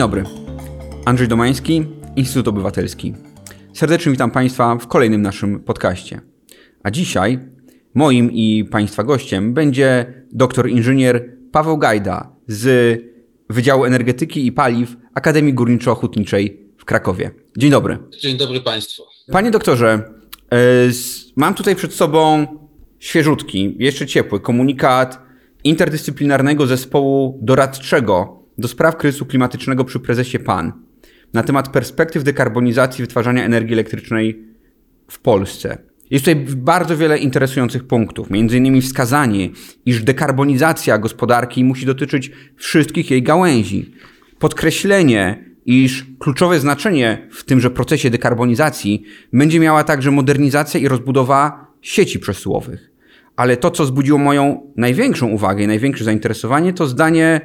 dobry. Andrzej Domański, Instytut Obywatelski. Serdecznie witam Państwa w kolejnym naszym podcaście. A dzisiaj moim i Państwa gościem będzie doktor inżynier Paweł Gajda z Wydziału Energetyki i Paliw Akademii Górniczo-Hutniczej w Krakowie. Dzień dobry. Dzień dobry Państwu. Panie doktorze, e, mam tutaj przed sobą świeżutki, jeszcze ciepły komunikat interdyscyplinarnego zespołu doradczego do spraw kryzysu klimatycznego przy prezesie PAN na temat perspektyw dekarbonizacji wytwarzania energii elektrycznej w Polsce. Jest tutaj bardzo wiele interesujących punktów, między innymi wskazanie, iż dekarbonizacja gospodarki musi dotyczyć wszystkich jej gałęzi. Podkreślenie, iż kluczowe znaczenie w tymże procesie dekarbonizacji będzie miała także modernizacja i rozbudowa sieci przesyłowych. Ale to, co zbudziło moją największą uwagę i największe zainteresowanie, to zdanie,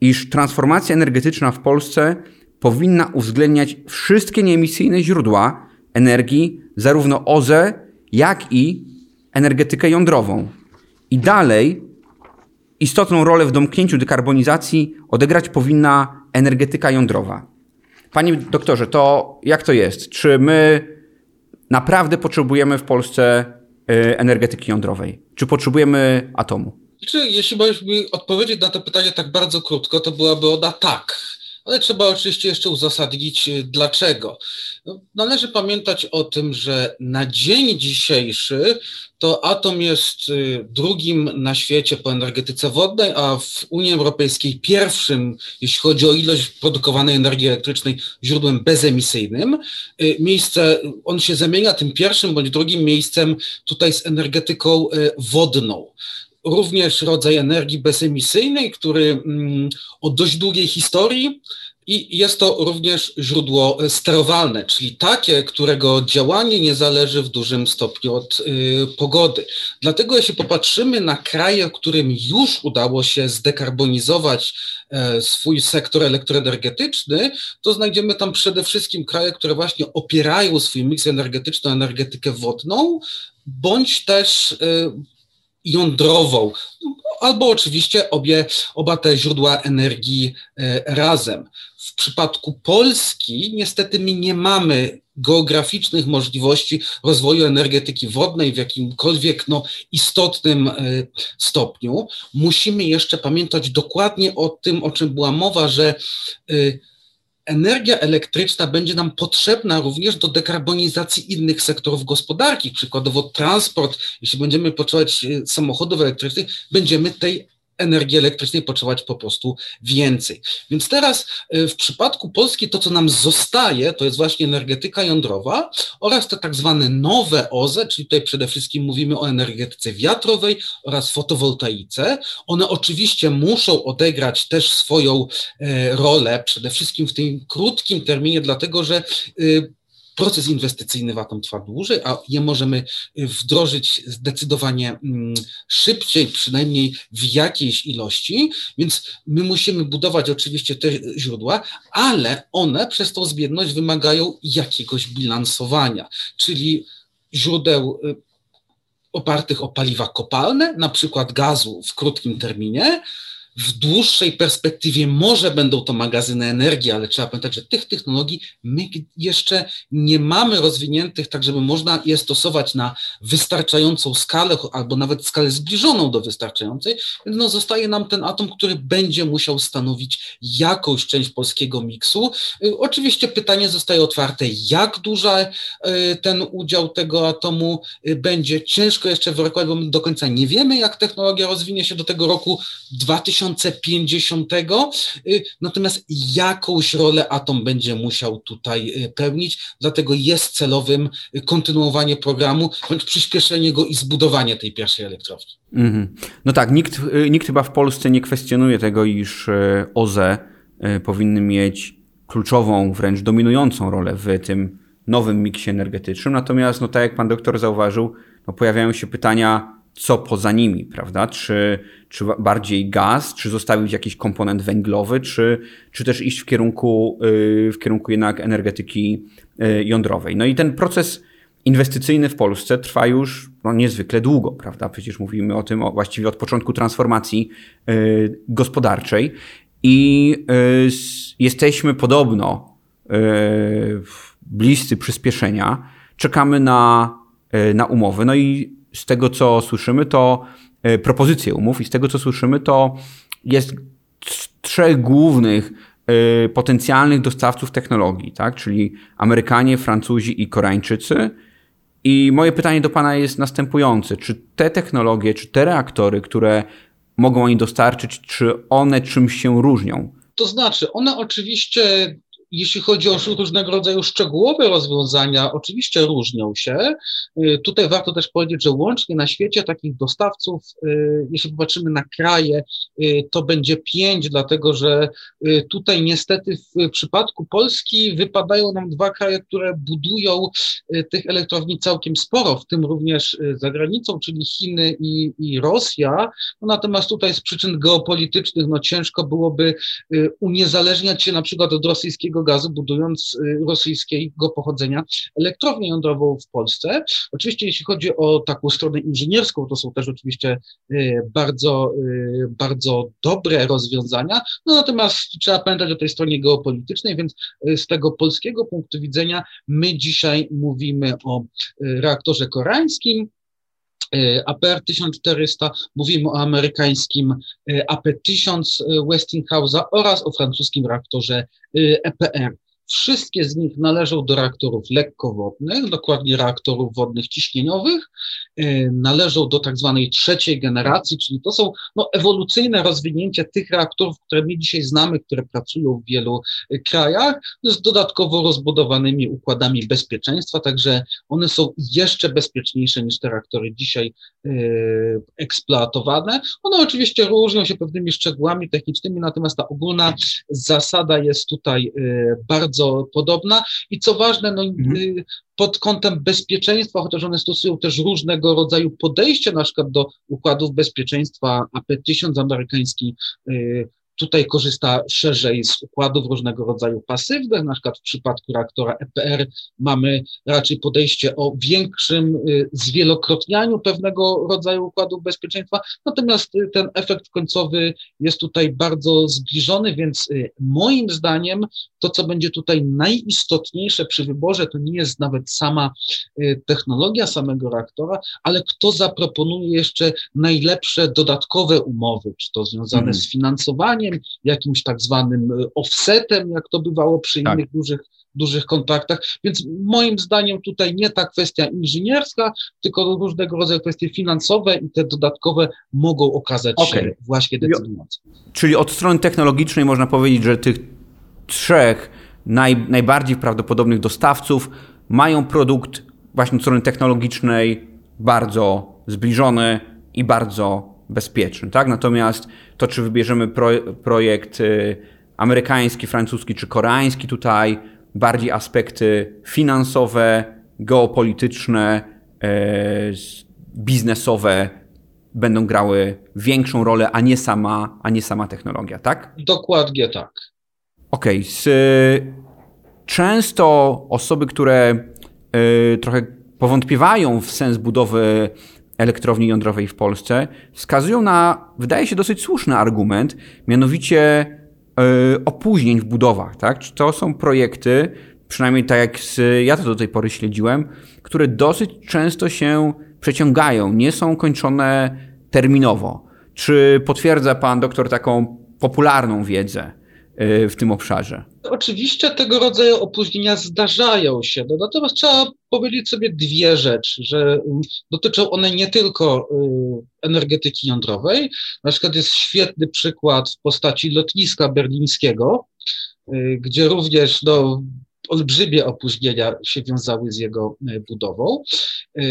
iż transformacja energetyczna w Polsce powinna uwzględniać wszystkie nieemisyjne źródła energii, zarówno OZE, jak i energetykę jądrową. I dalej istotną rolę w domknięciu dekarbonizacji odegrać powinna energetyka jądrowa. Panie doktorze, to jak to jest? Czy my naprawdę potrzebujemy w Polsce y, energetyki jądrowej? Czy potrzebujemy atomu? Czy, jeśli mi odpowiedzieć na to pytanie tak bardzo krótko, to byłaby ona tak ale trzeba oczywiście jeszcze uzasadnić y, dlaczego. No, należy pamiętać o tym, że na dzień dzisiejszy to atom jest y, drugim na świecie po energetyce wodnej, a w Unii Europejskiej pierwszym, jeśli chodzi o ilość produkowanej energii elektrycznej, źródłem bezemisyjnym. Y, miejsce, on się zamienia tym pierwszym bądź drugim miejscem tutaj z energetyką wodną również rodzaj energii bezemisyjnej, który mm, o dość długiej historii i jest to również źródło sterowalne, czyli takie, którego działanie nie zależy w dużym stopniu od y, pogody. Dlatego jeśli popatrzymy na kraje, którym już udało się zdekarbonizować y, swój sektor elektroenergetyczny, to znajdziemy tam przede wszystkim kraje, które właśnie opierają swój miks energetyczny na energetykę wodną, bądź też y, jądrową, albo oczywiście obie, oba te źródła energii e, razem. W przypadku Polski niestety my nie mamy geograficznych możliwości rozwoju energetyki wodnej w jakimkolwiek no, istotnym e, stopniu. Musimy jeszcze pamiętać dokładnie o tym, o czym była mowa, że e, energia elektryczna będzie nam potrzebna również do dekarbonizacji innych sektorów gospodarki, przykładowo transport. Jeśli będziemy potrzebować e, samochodów elektrycznych, będziemy tej energii elektrycznej potrzebować po prostu więcej. Więc teraz e, w przypadku Polski to, co nam zostaje, to jest właśnie energetyka jądrowa oraz te tak zwane nowe OZE, czyli tutaj przede wszystkim mówimy o energetyce wiatrowej oraz fotowoltaice. One oczywiście muszą odegrać też swoją e, rolę, przede wszystkim w tym krótkim terminie, dlatego że e, proces inwestycyjny w atom trwa dłużej, a je możemy y, wdrożyć zdecydowanie mm, szybciej, przynajmniej w jakiejś ilości, więc my musimy budować oczywiście te źródła, ale one przez tą zbiedność wymagają jakiegoś bilansowania, czyli źródeł y, opartych o paliwa kopalne, na przykład gazu w krótkim terminie, w dłuższej perspektywie może będą to magazyny energii, ale trzeba pamiętać, że tych technologii my jeszcze nie mamy rozwiniętych, tak żeby można je stosować na wystarczającą skalę, albo nawet skalę zbliżoną do wystarczającej, więc no zostaje nam ten atom, który będzie musiał stanowić jakąś część polskiego miksu. Y, oczywiście pytanie zostaje otwarte, jak duża y, ten udział tego atomu y, będzie. Ciężko jeszcze wyrokować, bo my do końca nie wiemy, jak technologia rozwinie się do tego roku 2000 2050, y, natomiast jakąś rolę atom będzie musiał tutaj y, pełnić, dlatego jest celowym y, kontynuowanie programu, bądź przyspieszenie go i zbudowanie tej pierwszej elektrowni. Mm -hmm. No tak, nikt, nikt chyba w Polsce nie kwestionuje tego, iż OZE powinny mieć kluczową, wręcz dominującą rolę w tym nowym miksie energetycznym. Natomiast, no tak jak pan doktor zauważył, no pojawiają się pytania, co poza nimi, prawda? Czy, czy bardziej gaz, czy zostawić jakiś komponent węglowy, czy, czy też iść w kierunku, y, w kierunku jednak energetyki y, jądrowej. No i ten proces inwestycyjny w Polsce trwa już no, niezwykle długo, prawda? Przecież mówimy o tym właściwie od początku transformacji y, gospodarczej. i jesteśmy podobno bliscy przyspieszenia. Czekamy na, na umowy. No i z tego, co słyszymy, to propozycje umów, i z tego, co słyszymy, to jest trzech głównych y, potencjalnych dostawców technologii, tak? czyli Amerykanie, Francuzi i Koreańczycy. I moje pytanie do Pana jest następujące. Czy te technologie, czy te reaktory, które mogą oni dostarczyć, czy one czymś się różnią? To znaczy, one oczywiście jeśli chodzi o różnego rodzaju szczegółowe rozwiązania, oczywiście różnią się. Y, tutaj warto też powiedzieć, że łącznie na świecie takich dostawców, y, jeśli popatrzymy na kraje, y, to będzie pięć, dlatego że tutaj niestety w przypadku Polski wypadają nam dwa kraje, które budują tych elektrowni całkiem sporo, w tym również za granicą, czyli Chiny i, i Rosja. No natomiast tutaj z przyczyn geopolitycznych no ciężko byłoby uniezależniać się na przykład od rosyjskiego gazu, budując y, rosyjskiego pochodzenia elektrownię jądrową w Polsce. Oczywiście jeśli chodzi o taką stronę inżynierską, to są też oczywiście y, bardzo, y, bardzo dobre rozwiązania, no natomiast trzeba pamiętać o tej stronie geopolitycznej, więc z tego polskiego punktu widzenia my dzisiaj mówimy o reaktorze koreańskim, APR 1400, mówimy o amerykańskim AP1000 Westinghouse'a oraz o francuskim reaktorze EPR. Wszystkie z nich należą do reaktorów lekkowodnych, dokładnie reaktorów wodnych ciśnieniowych, e, należą do tak zwanej trzeciej generacji, czyli to są no, ewolucyjne rozwinięcia tych reaktorów, które my dzisiaj znamy, które pracują w wielu e, krajach, z dodatkowo rozbudowanymi układami bezpieczeństwa, także one są jeszcze bezpieczniejsze niż te reaktory dzisiaj e, eksploatowane. One oczywiście różnią się pewnymi szczegółami technicznymi, natomiast ta ogólna zasada jest tutaj bardzo bardzo podobna i co ważne, no, mhm. Y, pod kątem bezpieczeństwa, chociaż one stosują też różnego rodzaju podejście na przykład do układów bezpieczeństwa AP1000 amerykański y, Tutaj korzysta szerzej z układów różnego rodzaju pasywnych, na przykład w przypadku reaktora EPR mamy raczej podejście o większym y, zwielokrotnianiu pewnego rodzaju układów bezpieczeństwa, natomiast y, ten efekt końcowy jest tutaj bardzo zbliżony, więc y, moim zdaniem to, co będzie tutaj najistotniejsze przy wyborze, to nie jest nawet sama technologia samego reaktora, ale kto zaproponuje jeszcze najlepsze dodatkowe umowy, czy to związane hmm. z finansowaniem, jakimś tak zwanym e, offsetem, jak to bywało przy tak. innych dużych, dużych kontraktach. Więc moim zdaniem tutaj nie ta kwestia inżynierska, tylko różnego rodzaju kwestie finansowe i te dodatkowe mogą okazać okay. się właśnie decydujące. Czyli od strony technologicznej można powiedzieć, że tych trzech naj, najbardziej prawdopodobnych dostawców mają produkt właśnie od strony technologicznej bardzo zbliżony i bardzo bezpieczny, tak? Natomiast to, czy wybierzemy pro, projekt y, amerykański, francuski czy koreański tutaj, bardziej aspekty finansowe, geopolityczne, e, biznesowe będą grały większą rolę, a nie sama, a nie sama technologia, tak? Dokładnie tak. Okej. Okay. Często osoby, które y, trochę powątpiewają w sens budowy elektrowni jądrowej w Polsce, wskazują na, wydaje się, dosyć słuszny argument, mianowicie yy, opóźnień w budowach. Tak? To są projekty, przynajmniej tak jak z, ja to do tej pory śledziłem, które dosyć często się przeciągają, nie są kończone terminowo. Czy potwierdza pan doktor taką popularną wiedzę w tym obszarze? Oczywiście tego rodzaju opóźnienia zdarzają się, no, natomiast trzeba powiedzieć sobie dwie rzeczy, że um, dotyczą one nie tylko y, energetyki jądrowej. Na przykład jest świetny przykład w postaci lotniska berlińskiego, y, gdzie również no, olbrzymie opóźnienia się wiązały z jego e, budową, e,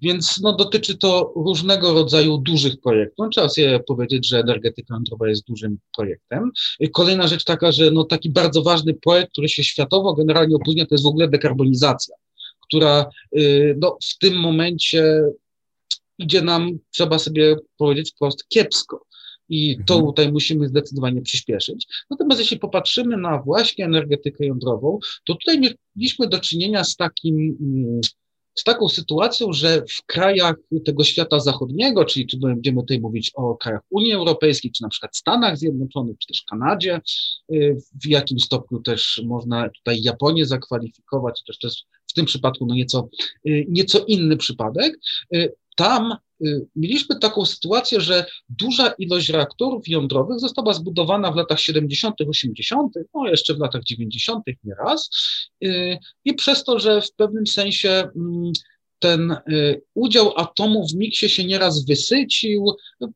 więc no, dotyczy to różnego rodzaju dużych projektów. No, trzeba sobie powiedzieć, że energetyka jądrowa jest dużym projektem. E, kolejna rzecz taka, że no, taki bardzo ważny projekt, który się światowo generalnie opóźnia, to jest w ogóle dekarbonizacja, która no, w tym momencie idzie nam, trzeba sobie powiedzieć wprost, kiepsko i to mhm. tutaj musimy zdecydowanie przyspieszyć. Natomiast jeśli popatrzymy na właśnie energetykę jądrową, to tutaj mieliśmy do czynienia z takim, mm, z taką sytuacją, że w krajach tego świata zachodniego, czyli czy będziemy tutaj mówić o krajach Unii Europejskiej, czy na przykład Stanach Zjednoczonych, czy też Kanadzie, y, w jakim stopniu też można tutaj Japonię zakwalifikować, też jest w tym przypadku no nieco, y, nieco inny przypadek. Y, tam mieliśmy taką sytuację, że duża ilość reaktorów jądrowych została zbudowana w latach 70., 80., no jeszcze w latach 90. nieraz. I przez to, że w pewnym sensie mm, ten y, udział atomu w miksie się nieraz wysycił,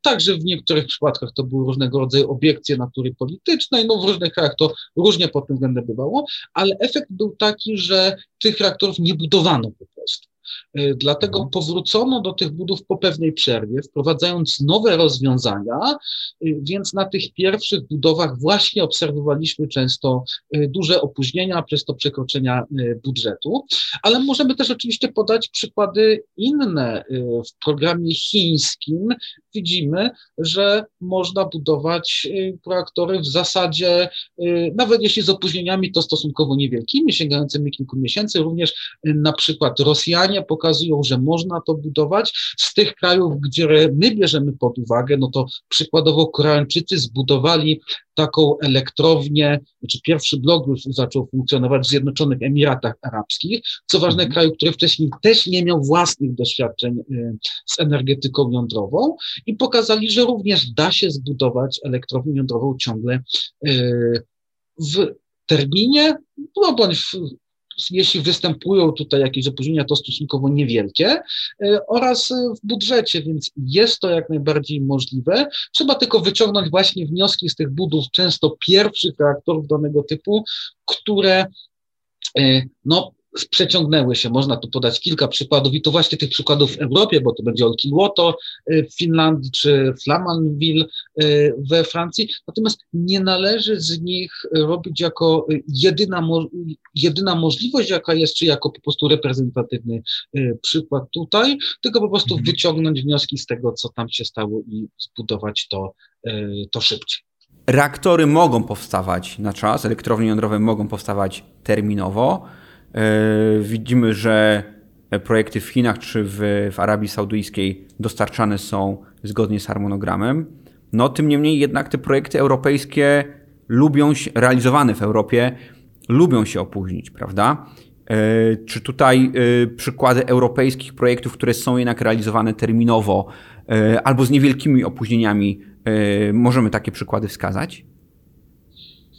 także w niektórych przypadkach to były różnego rodzaju obiekcje natury politycznej, no w różnych krajach to różnie pod tym względem bywało, ale efekt był taki, że tych reaktorów nie budowano po prostu. Y, dlatego mhm. powrócono do tych budów po pewnej przerwie, wprowadzając nowe rozwiązania, y, więc na tych pierwszych budowach właśnie obserwowaliśmy często y, duże opóźnienia, przez to przekroczenia budżetu, ale możemy też oczywiście podać przykłady inne. W programie chińskim widzimy, że można budować reaktory w zasadzie, nawet jeśli z opóźnieniami, to stosunkowo niewielkimi, sięgającymi kilku miesięcy. Również na przykład Rosjanie pokazują, że można to budować. Z tych krajów, gdzie my bierzemy pod uwagę, no to przykładowo Koreańczycy zbudowali taką elektrownię, znaczy pierwszy blok już zaczął funkcjonować w Zjednoczonych Emiratach Arabskich, co ważne, mhm. kraju, który wcześniej też nie miał własnych doświadczeń y, z energetyką jądrową i pokazali, że również da się zbudować elektrownię jądrową ciągle y, w terminie, no bądź w jeśli występują tutaj jakieś opóźnienia, to stosunkowo niewielkie e, oraz e, w budżecie, więc jest to jak najbardziej możliwe. Trzeba tylko wyciągnąć właśnie wnioski z tych budów, często pierwszych reaktorów danego typu, które e, no, przeciągnęły się. Można tu podać kilka przykładów i to właśnie tych przykładów w Europie, bo to będzie Olkiluoto y, w Finlandii czy Flamanville y, we Francji. Natomiast nie należy z nich robić jako jedyna, jedyna możliwość, jaka jest, czy jako po prostu reprezentatywny y, przykład tutaj, tylko po prostu mhm. wyciągnąć wnioski z tego, co tam się stało i zbudować to, to szybciej. Reaktory mogą powstawać na czas, elektrownie jądrowe mogą powstawać terminowo. E, widzimy, że projekty w Chinach czy w, w Arabii Saudyjskiej dostarczane są zgodnie z harmonogramem. No, tym niemniej jednak te projekty europejskie lubią się, realizowane w Europie, lubią się opóźnić, prawda? E, czy tutaj e, przykłady europejskich projektów, które są jednak realizowane terminowo albo z niewielkimi opóźnieniami, możemy takie przykłady wskazać?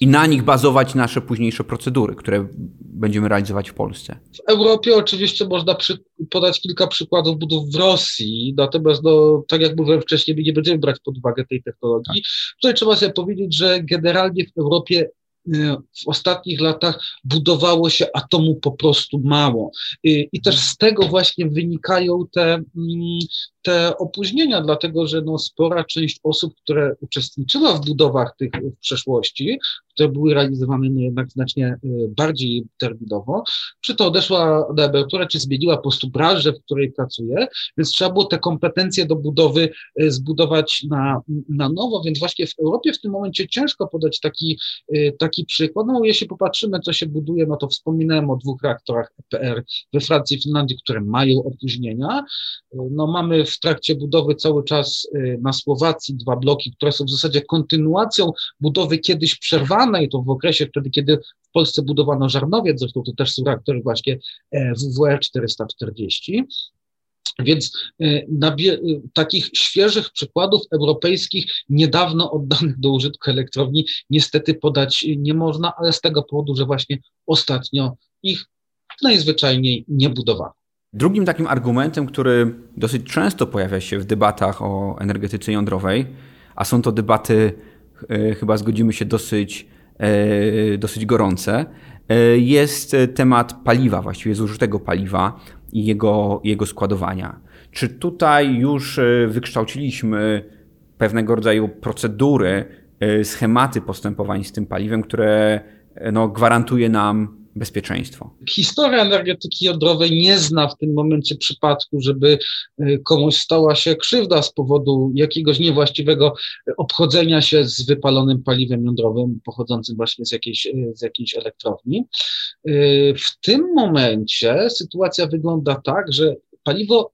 I na nich bazować nasze późniejsze procedury, które będziemy realizować w Polsce. W Europie oczywiście można przy, podać kilka przykładów budów w Rosji, natomiast no, tak jak mówiłem wcześniej, my nie będziemy brać pod uwagę tej technologii. Tak. Tutaj trzeba sobie powiedzieć, że generalnie w Europie w ostatnich latach budowało się atomu po prostu mało. Y, I też z tego właśnie wynikają te mm, te opóźnienia, dlatego że no, spora część osób, które uczestniczyła w budowach tych w przeszłości, które były realizowane no, jednak znacznie y, bardziej terminowo, czy to odeszła do emerytury, czy zmieniła po prostu branżę, w której pracuje, więc trzeba było te kompetencje do budowy y, zbudować na, na nowo, więc właśnie w Europie w tym momencie ciężko podać taki, y, taki przykład. No, jeśli popatrzymy, co się buduje, no to wspominałem o dwóch reaktorach EPR we Francji i Finlandii, które mają opóźnienia. No, mamy w trakcie budowy cały czas y, na Słowacji dwa bloki, które są w zasadzie kontynuacją budowy kiedyś przerwanej, to w okresie wtedy, kiedy w Polsce budowano Żarnowiec, zresztą to też są reaktory właśnie e, WWR 440. Więc y, y, takich świeżych przykładów europejskich, niedawno oddanych do użytku elektrowni, niestety podać nie można, ale z tego powodu, że właśnie ostatnio ich najzwyczajniej nie budowano. Drugim takim argumentem, który dosyć często pojawia się w debatach o energetyce jądrowej, a są to debaty, e, chyba zgodzimy się, dosyć, e, dosyć gorące, e, jest temat paliwa, właściwie zużytego paliwa i jego, jego składowania. Czy tutaj już wykształciliśmy pewnego rodzaju procedury, schematy postępowań z tym paliwem, które no, gwarantuje nam bezpieczeństwo? Historia energetyki jądrowej nie zna w tym momencie przypadku, żeby e, komuś stała się krzywda z powodu jakiegoś niewłaściwego obchodzenia się z wypalonym paliwem jądrowym pochodzącym właśnie z jakiejś, e, z jakiejś elektrowni. E, w tym momencie sytuacja wygląda tak, że paliwo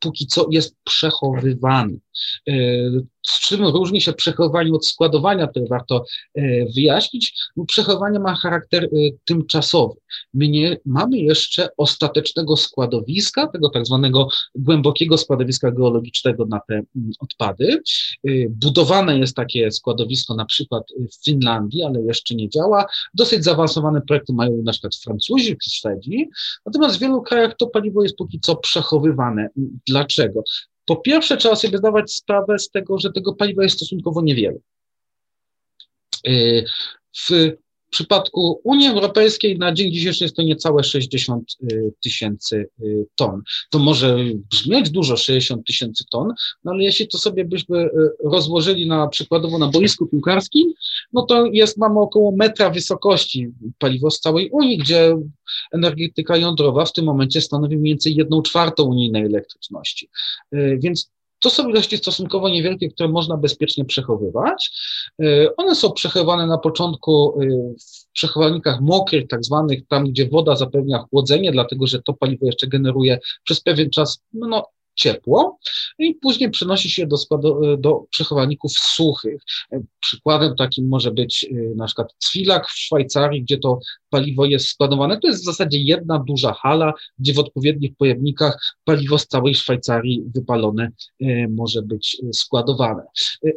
póki co jest przechowywany. E, z czym różni się przechowywanie od składowania, to warto e, wyjaśnić. No, przechowanie ma charakter e, tymczasowy. My nie mamy jeszcze ostatecznego składowiska, tego tak zwanego głębokiego składowiska geologicznego na te mm, odpady. Budowane jest takie składowisko na przykład w Finlandii, ale jeszcze nie działa. Dosyć zaawansowane projekty mają na przykład Francuzi czy Szwedzi, natomiast w wielu krajach to paliwo jest póki co przechowywane. Dlaczego? Po pierwsze, trzeba sobie zdawać sprawę z tego, że tego paliwa jest stosunkowo niewiele. Y, w w przypadku Unii Europejskiej na dzień dzisiejszy jest to niecałe 60 y, tysięcy y, ton. To może brzmieć dużo, 60 tysięcy ton, no ale jeśli to sobie byśmy y, rozłożyli na przykładowo na boisku piłkarskim, no to jest, mamy około metra wysokości paliwo z całej Unii, gdzie energetyka jądrowa w tym momencie stanowi mniej więcej jedną czwartą unijnej elektryczności. Więc to są ilości stosunkowo niewielkie, które można bezpiecznie przechowywać. E, one są przechowywane na początku e, w przechowalnikach mokrych, tak zwanych, tam gdzie woda zapewnia chłodzenie, dlatego że to paliwo jeszcze generuje przez pewien czas no, ciepło i później przenosi się do, składu, do przechowalników suchych. Przykładem takim może być y, na przykład Cwilak w Szwajcarii, gdzie to paliwo jest składowane. To jest w zasadzie jedna duża hala, gdzie w odpowiednich pojemnikach paliwo z całej Szwajcarii wypalone może być składowane.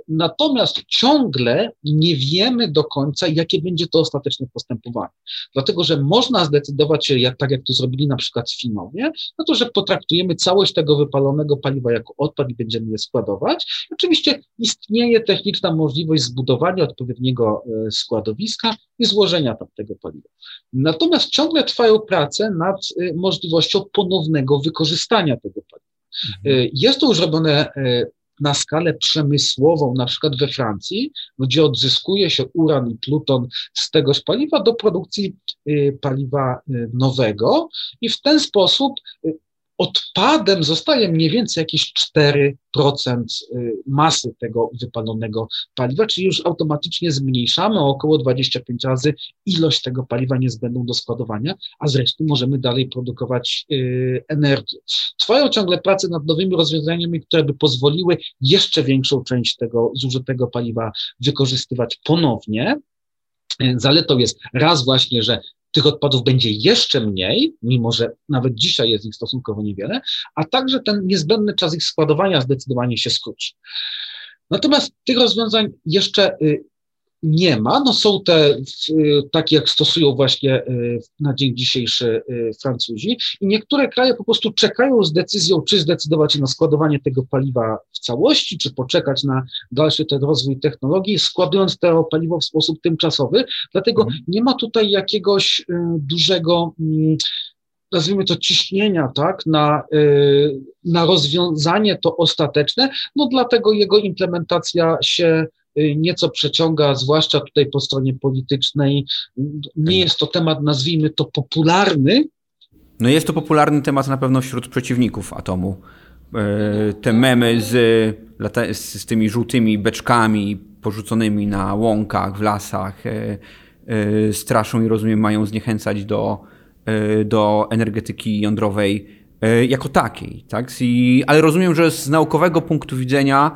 Natomiast ciągle nie wiemy do końca, jakie będzie to ostateczne postępowanie. Dlatego, że można zdecydować się, jak, tak jak to zrobili na przykład Finowie, no to, że potraktujemy całość tego wypalonego spalonego paliwa jako odpad i będziemy je składować. Oczywiście istnieje techniczna możliwość zbudowania odpowiedniego e, składowiska i złożenia tam tego paliwa. Natomiast ciągle trwają prace nad e, możliwością ponownego wykorzystania tego paliwa. Mhm. E, jest to już robione na skalę przemysłową, na przykład we Francji, gdzie odzyskuje się uran i pluton z tegoż paliwa do produkcji paliwa nowego i w ten sposób odpadem zostaje mniej więcej jakieś 4% y, masy tego wypalonego paliwa, czyli już automatycznie zmniejszamy o około 25 razy ilość tego paliwa niezbędną do składowania, a zresztą możemy dalej produkować y, energię. Trwają ciągle prace nad nowymi rozwiązaniami, które by pozwoliły jeszcze większą część tego zużytego paliwa wykorzystywać ponownie. Zaletą jest raz właśnie, że tych odpadów będzie jeszcze mniej, mimo że nawet dzisiaj jest ich stosunkowo niewiele, a także ten niezbędny czas ich składowania zdecydowanie się skróci. Natomiast tych rozwiązań jeszcze y, nie ma. No są te takie, jak stosują właśnie y, na dzień dzisiejszy y, Francuzi i niektóre kraje po prostu czekają z decyzją, czy zdecydować się na składowanie tego paliwa w całości, czy poczekać na dalszy ten rozwój technologii, składując to paliwo w sposób tymczasowy. Dlatego mhm. nie ma tutaj jakiegoś y, dużego mm, nazwijmy to ciśnienia, tak, na, na rozwiązanie to ostateczne, no dlatego jego implementacja się Y, nieco przeciąga, zwłaszcza tutaj po stronie politycznej. Nie jest to temat, nazwijmy to, popularny. No jest to popularny temat na pewno wśród przeciwników atomu. Y, te memy z, z tymi żółtymi beczkami porzuconymi na łąkach, w lasach y, straszą i rozumiem mają zniechęcać do, do energetyki jądrowej jako takiej. Tak? I, ale rozumiem, że z naukowego punktu widzenia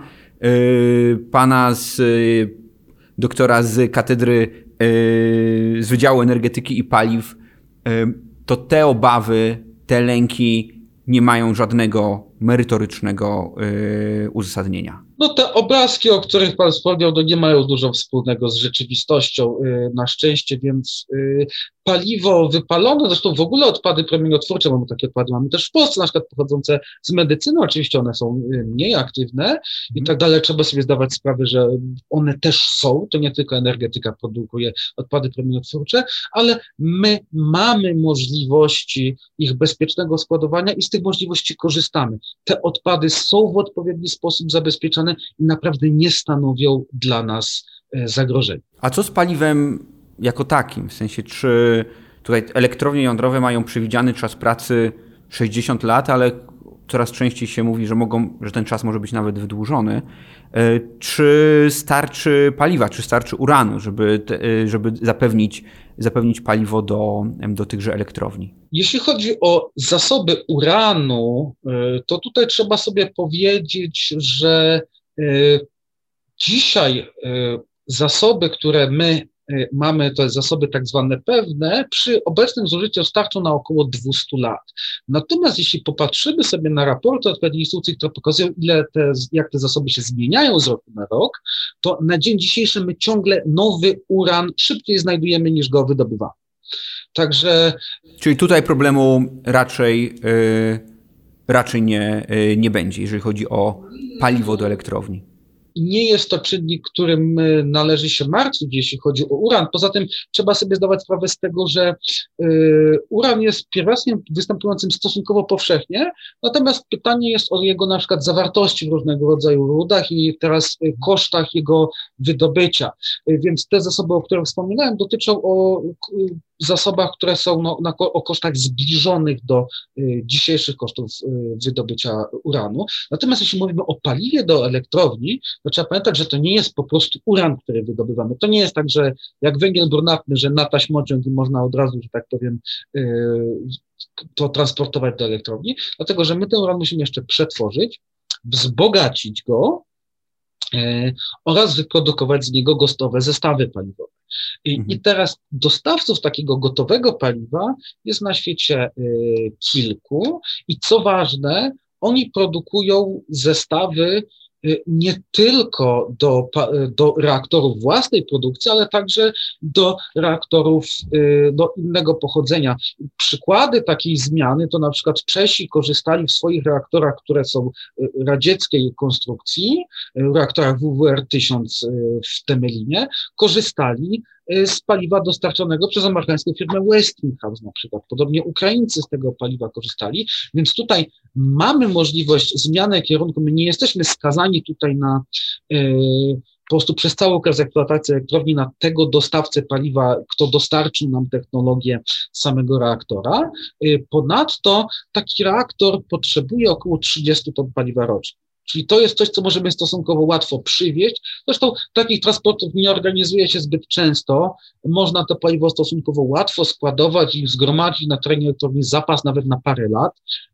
pana z yy, doktora z katedry yy, z Wydziału Energetyki i Paliw, to te obawy, te lęki nie mają żadnego merytorycznego uzasadnienia. No te obrazki, o których Pan wspomniał, no nie mają dużo wspólnego z rzeczywistością y, na szczęście, więc y, paliwo wypalone, zresztą w ogóle odpady promieniotwórcze, mamy takie odpady, mamy też w Polsce, na przykład pochodzące z medycyny, oczywiście one są y, mniej aktywne i tak dalej, trzeba sobie zdawać sprawę, że one też są, to nie tylko energetyka produkuje odpady promieniotwórcze, ale my mamy możliwości ich bezpiecznego składowania i z tych możliwości korzystamy. Te odpady są w odpowiedni sposób zabezpieczone, i naprawdę nie stanowią dla nas e, zagrożenia. A co z paliwem jako takim? W sensie, czy, tutaj elektrownie jądrowe mają przewidziany czas pracy 60 lat, ale coraz częściej się mówi, że, mogą, że ten czas może być nawet wydłużony. E, czy starczy paliwa, czy starczy uranu, żeby, e, żeby zapewnić, zapewnić paliwo do, do tychże elektrowni? Jeśli chodzi o zasoby uranu, e, to tutaj trzeba sobie powiedzieć, że dzisiaj zasoby, które my mamy te zasoby tak zwane pewne, przy obecnym zużyciu starczą na około 200 lat. Natomiast jeśli popatrzymy sobie na raporty odpowiednich instytucji, które pokazują, ile te, jak te zasoby się zmieniają z roku na rok, to na dzień dzisiejszy my ciągle nowy uran szybciej znajdujemy niż go wydobywamy. Także. Czyli tutaj problemu raczej, yy, raczej nie, yy, nie będzie, jeżeli chodzi o paliwo do elektrowni nie jest to czynnik, którym e, należy się martwić, jeśli chodzi o uran. Poza tym trzeba sobie zdawać sprawę z tego, że y, uran jest pierwiastkiem występującym stosunkowo powszechnie, natomiast pytanie jest o jego na przykład zawartości w różnego rodzaju rudach i teraz e, kosztach jego wydobycia. Więc te zasoby, o których wspominałem, dotyczą o zasobach, które są no, na, o kosztach zbliżonych do y, dzisiejszych kosztów y, wydobycia uranu. Natomiast jeśli mówimy o paliwie do elektrowni, to trzeba pamiętać, że to nie jest po prostu uran, który wydobywamy. To nie jest tak, że jak węgiel brunatny, że na taśmociąg można od razu, że tak powiem, y, to transportować do elektrowni, dlatego że my ten uran musimy jeszcze przetworzyć, wzbogacić go oraz wyprodukować z niego gotowe zestawy paliwowe. I, mhm. I, teraz dostawców takiego gotowego paliwa jest na świecie y, kilku i co ważne, oni produkują zestawy nie tylko do, y, do reaktorów własnej produkcji, ale także do reaktorów y, do innego pochodzenia. Przykłady takiej zmiany to na przykład Czesi korzystali w swoich reaktorach, które są radzieckiej konstrukcji, reaktorach WWR-1000 w Temelinie, korzystali Y, z paliwa dostarczonego przez amerykańską firmę Westinghouse na przykład. Podobnie Ukraińcy z tego paliwa korzystali, więc tutaj mamy możliwość zmiany kierunku. My nie jesteśmy skazani tutaj na yy, po prostu przez cały okres eksploatacji elektrowni na tego dostawcę paliwa, kto dostarczył nam technologię samego reaktora. Y, ponadto taki reaktor potrzebuje około 30 ton paliwa rocznie. Czyli to jest coś, co możemy stosunkowo łatwo przywieźć. Zresztą takich transportów nie organizuje się zbyt często. Można to paliwo stosunkowo łatwo składować i zgromadzić na terenie elektrowni zapas nawet na parę lat,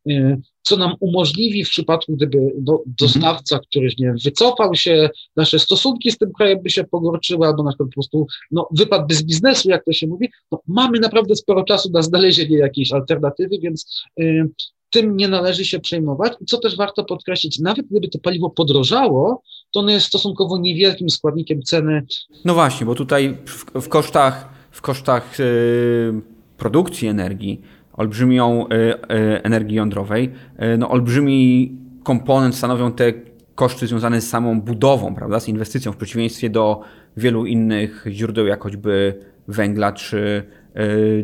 y, co nam umożliwi w przypadku, gdyby do, dostawca, któryś nie wiem, wycofał się, nasze stosunki z tym krajem by się pogorczyły, albo na przykład po prostu no, wypadłby z biznesu, jak to się mówi, no, mamy naprawdę sporo czasu na znalezienie jakiejś alternatywy, więc y, tym nie należy się przejmować. Co też warto podkreślić, nawet gdyby to paliwo podrożało, to ono jest stosunkowo niewielkim składnikiem ceny. No właśnie, bo tutaj w, w kosztach, w kosztach yy, produkcji energii, olbrzymią yy, yy, energii jądrowej, no olbrzymi komponent stanowią te koszty związane z samą budową, prawda, z inwestycją, w przeciwieństwie do wielu innych źródeł, jak choćby węgla czy,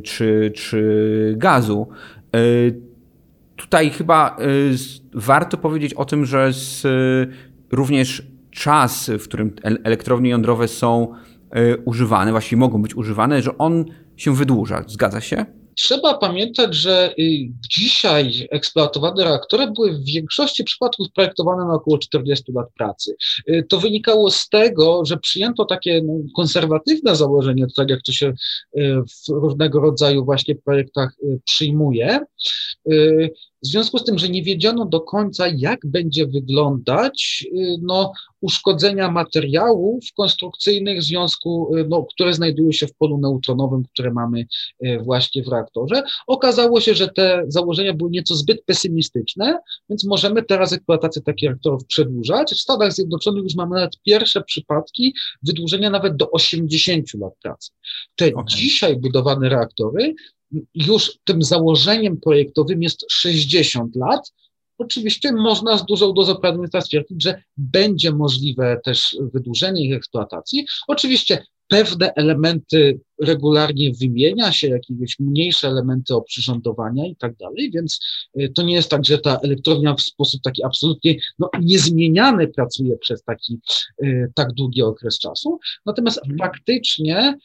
czy, czy gazu. Tutaj chyba y, warto powiedzieć o tym, że z, y, również czas, w którym elektrownie jądrowe są y, używane, właściwie mogą być używane, że on się wydłuża. Zgadza się? Trzeba pamiętać, że dzisiaj eksploatowane reaktory były w większości przypadków projektowane na około 40 lat pracy. To wynikało z tego, że przyjęto takie no, konserwatywne założenie, tak jak to się w różnego rodzaju właśnie projektach przyjmuje, w związku z tym, że nie wiedziano do końca, jak będzie wyglądać y, no, uszkodzenia materiałów konstrukcyjnych w związku, y, no, które znajdują się w polu neutronowym, które mamy y, właśnie w reaktorze. Okazało się, że te założenia były nieco zbyt pesymistyczne, więc możemy teraz eksploatację takich reaktorów przedłużać. W Stanach Zjednoczonych już mamy nawet pierwsze przypadki wydłużenia nawet do 80 lat pracy. Te okay. dzisiaj budowane reaktory już tym założeniem projektowym jest 60 lat. Oczywiście można z dużą dozą prawdopodobieństwa stwierdzić, że będzie możliwe też wydłużenie ich eksploatacji. Oczywiście pewne elementy regularnie wymienia się jakieś mniejsze elementy oprzyrządowania i tak dalej, więc y, to nie jest tak, że ta elektrownia w sposób taki absolutnie no, niezmieniany pracuje przez taki y, tak długi okres czasu. Natomiast mhm. faktycznie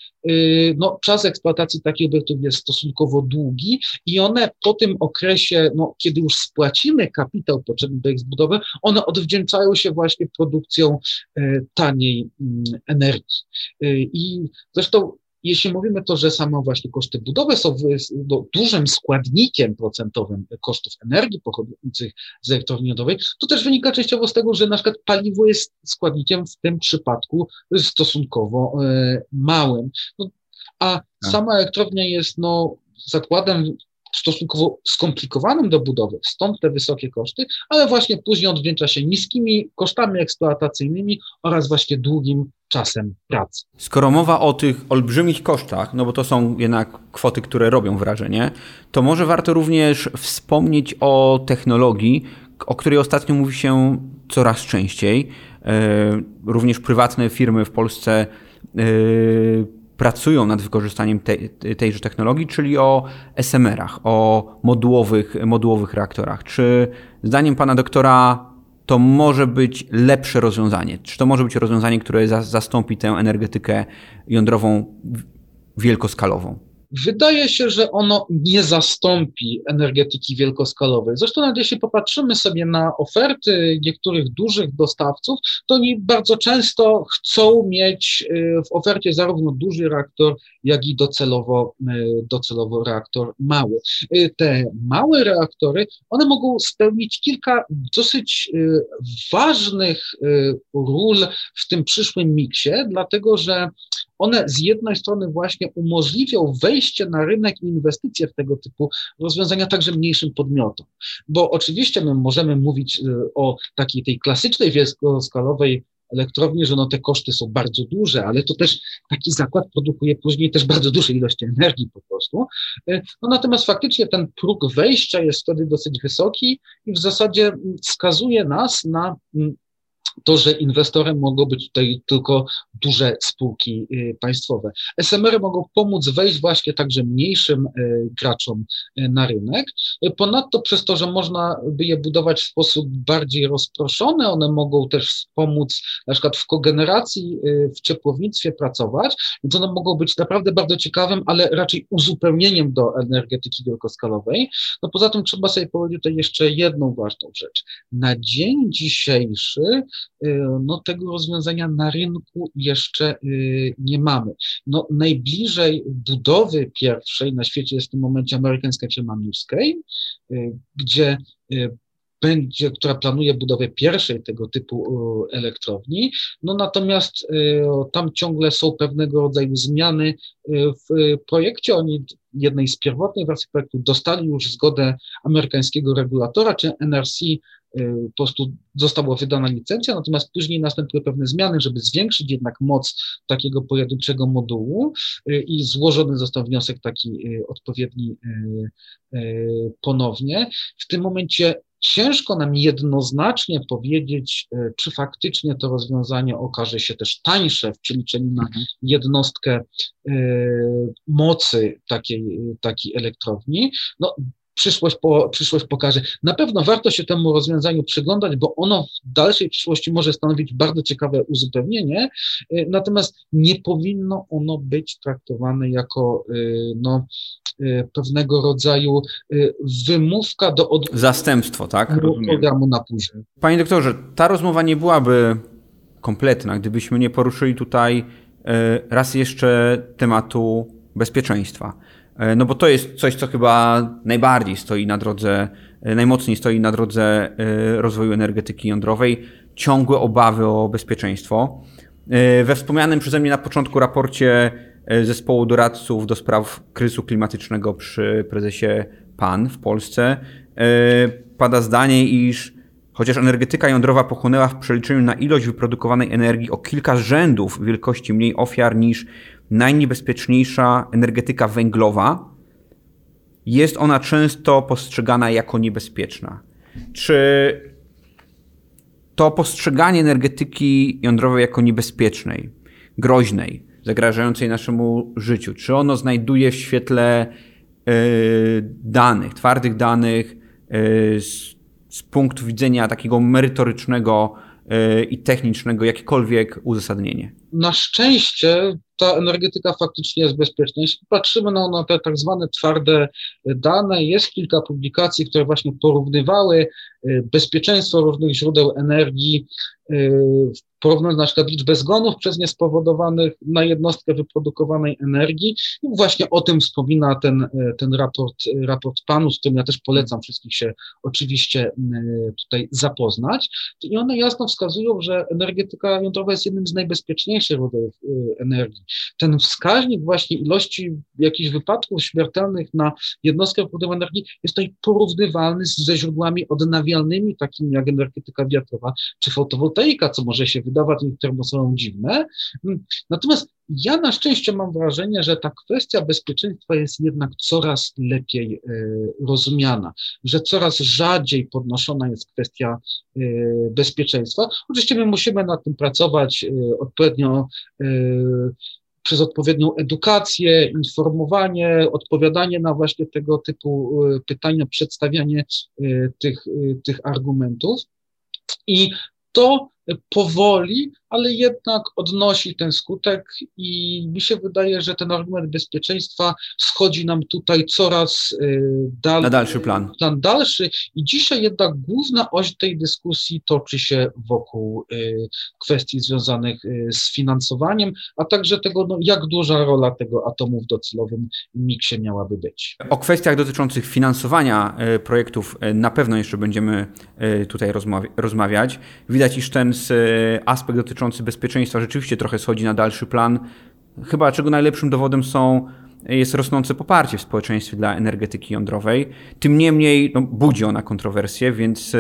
no, czas eksploatacji takich obiektów jest stosunkowo długi i one po tym okresie, no, kiedy już spłacimy kapitał potrzebny do ich zbudowy, one odwdzięczają się właśnie produkcją taniej mm, energii. I zresztą jeśli mówimy to, że samo właśnie koszty budowy są no, dużym składnikiem procentowym kosztów energii pochodzących z elektrowni jądrowej, to też wynika częściowo z tego, że na przykład paliwo jest składnikiem w tym przypadku stosunkowo e, małym. No, a tak. sama elektrownia jest no, zakładem stosunkowo skomplikowanym do budowy, stąd te wysokie koszty, ale właśnie później odwdzięcza się niskimi kosztami eksploatacyjnymi oraz właśnie długim czasem pracy. Skoro mowa o tych olbrzymich kosztach, no bo to są jednak kwoty, które robią wrażenie, to może warto również wspomnieć o technologii, o której ostatnio mówi się coraz częściej. E, również prywatne firmy w Polsce e, pracują nad wykorzystaniem tej, tejże technologii, czyli o SMR-ach, o modułowych, modułowych reaktorach. Czy zdaniem pana doktora to może być lepsze rozwiązanie? Czy to może być rozwiązanie, które za, zastąpi tę energetykę jądrową wielkoskalową? Wydaje się, że ono nie zastąpi energetyki wielkoskalowej. Zresztą, nawet jeśli popatrzymy sobie na oferty niektórych dużych dostawców, to oni bardzo często chcą mieć y, w ofercie zarówno duży reaktor, jak i docelowo, y, docelowo reaktor mały. Y, te małe reaktory, one mogą spełnić kilka dosyć ważnych ról w tym przyszłym miksie, dlatego że one z jednej strony właśnie umożliwią wejście na rynek i inwestycje w tego typu rozwiązania także mniejszym podmiotom. Bo oczywiście my możemy mówić y, o takiej tej klasycznej wielkoskalowej elektrowni, że no te koszty są bardzo duże, ale to też taki zakład produkuje później też bardzo duże ilości energii po prostu. Y, no natomiast faktycznie ten próg wejścia jest wtedy dosyć wysoki i w zasadzie wskazuje nas na mm, to, że inwestorem mogą być tutaj tylko duże spółki y, państwowe. SMR-y mogą pomóc wejść właśnie także mniejszym y, graczom y, na rynek. Ponadto przez to, że można by je budować w sposób bardziej rozproszony, one mogą też pomóc na przykład w kogeneracji, w ciepłownictwie pracować, więc one mogą być naprawdę bardzo ciekawym, ale raczej uzupełnieniem do energetyki wielkoskalowej. No poza tym trzeba sobie powiedzieć tutaj jeszcze jedną ważną rzecz. Na dzień dzisiejszy Y, no tego rozwiązania na rynku jeszcze y, nie mamy. No najbliżej budowy pierwszej na świecie jest w tym momencie amerykańska firma Newscape, y, gdzie będzie, która planuje budowę pierwszej tego typu elektrowni. No natomiast tam ciągle są pewnego rodzaju zmiany w projekcie. Oni jednej z pierwotnej wersji projektu dostali już zgodę amerykańskiego regulatora, czy NRC po prostu została wydana licencja, natomiast później następuje pewne zmiany, żeby zwiększyć jednak moc takiego pojedynczego modułu y, i złożony został wniosek taki y, odpowiedni y, ponownie. W tym momencie ciężko nam jednoznacznie powiedzieć, czy faktycznie to rozwiązanie okaże się też tańsze w przeliczeniu na mhm. jednostkę mocy takiej, takiej elektrowni. No, przyszłość, po, przyszłość pokaże. Na pewno warto się temu rozwiązaniu przyglądać, bo ono w dalszej przyszłości może stanowić bardzo ciekawe uzupełnienie, y, natomiast nie powinno ono być traktowane jako y, no, y, pewnego rodzaju wymówka do od... Zastępstwo, tak? programu na później. Panie doktorze, ta rozmowa nie byłaby kompletna, gdybyśmy nie poruszyli tutaj raz jeszcze tematu bezpieczeństwa. E, no bo to jest coś, co chyba najbardziej stoi na drodze, e, najmocniej stoi na drodze e, rozwoju energetyki jądrowej. Ciągłe obawy o bezpieczeństwo. We wspomnianym przeze mnie na początku raporcie zespołu doradców do spraw kryzysu klimatycznego przy prezesie PAN w Polsce pada zdanie, iż chociaż energetyka jądrowa pochłonęła w przeliczeniu na ilość wyprodukowanej energii o kilka rzędów wielkości mniej ofiar niż najniebezpieczniejsza energetyka węglowa, jest ona często postrzegana jako niebezpieczna. Czy to postrzeganie energetyki jądrowej jako niebezpiecznej, groźnej, zagrażającej naszemu życiu? Czy ono znajduje w świetle danych, twardych danych, z, z punktu widzenia takiego merytorycznego i technicznego jakiekolwiek uzasadnienie? Na szczęście ta energetyka faktycznie jest bezpieczna. Jeśli patrzymy na, na te tak zwane twarde dane, jest kilka publikacji, które właśnie porównywały bezpieczeństwo różnych źródeł energii porównując na przykład liczbę zgonów przez nie spowodowanych na jednostkę wyprodukowanej energii. I właśnie o tym wspomina ten, ten raport, raport PANU, z którym ja też polecam wszystkich się oczywiście tutaj zapoznać. I one jasno wskazują, że energetyka jądrowa jest jednym z najbezpieczniejszych rodzajów energii. Ten wskaźnik właśnie ilości jakichś wypadków śmiertelnych na jednostkę wyprodukowanej energii jest tutaj porównywalny ze źródłami takimi jak energetyka wiatrowa czy fotowoltaika, co może się wydawać niektórym osobom dziwne. Natomiast ja na szczęście mam wrażenie, że ta kwestia bezpieczeństwa jest jednak coraz lepiej e, rozumiana, że coraz rzadziej podnoszona jest kwestia e, bezpieczeństwa. Oczywiście my musimy nad tym pracować e, odpowiednio przez odpowiednią edukację, informowanie, odpowiadanie na właśnie tego typu pytania, przedstawianie tych, tych argumentów. I to powoli, ale jednak odnosi ten skutek i mi się wydaje, że ten argument bezpieczeństwa schodzi nam tutaj coraz y, dalej. Na dalszy plan. Plan dalszy i dzisiaj jednak główna oś tej dyskusji toczy się wokół y, kwestii związanych y, z finansowaniem, a także tego, no, jak duża rola tego atomu w docelowym miksie miałaby być. O kwestiach dotyczących finansowania projektów na pewno jeszcze będziemy tutaj rozmawiać. Widać, iż ten aspekt dotyczący bezpieczeństwa rzeczywiście trochę schodzi na dalszy plan. Chyba czego najlepszym dowodem są jest rosnące poparcie w społeczeństwie dla energetyki jądrowej. Tym niemniej no, budzi ona kontrowersje, więc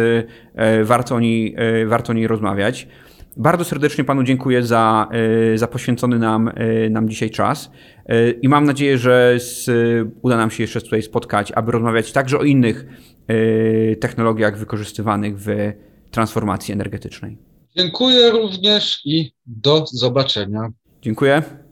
e, warto o, niej, e, warto o niej rozmawiać. Bardzo serdecznie Panu dziękuję za, e, za poświęcony nam, nam dzisiaj czas i mam nadzieję, że z, uda nam się jeszcze tutaj spotkać, aby rozmawiać także o innych technologiach wykorzystywanych w transformacji energetycznej. Dziękuję również i do zobaczenia. Dziękuję.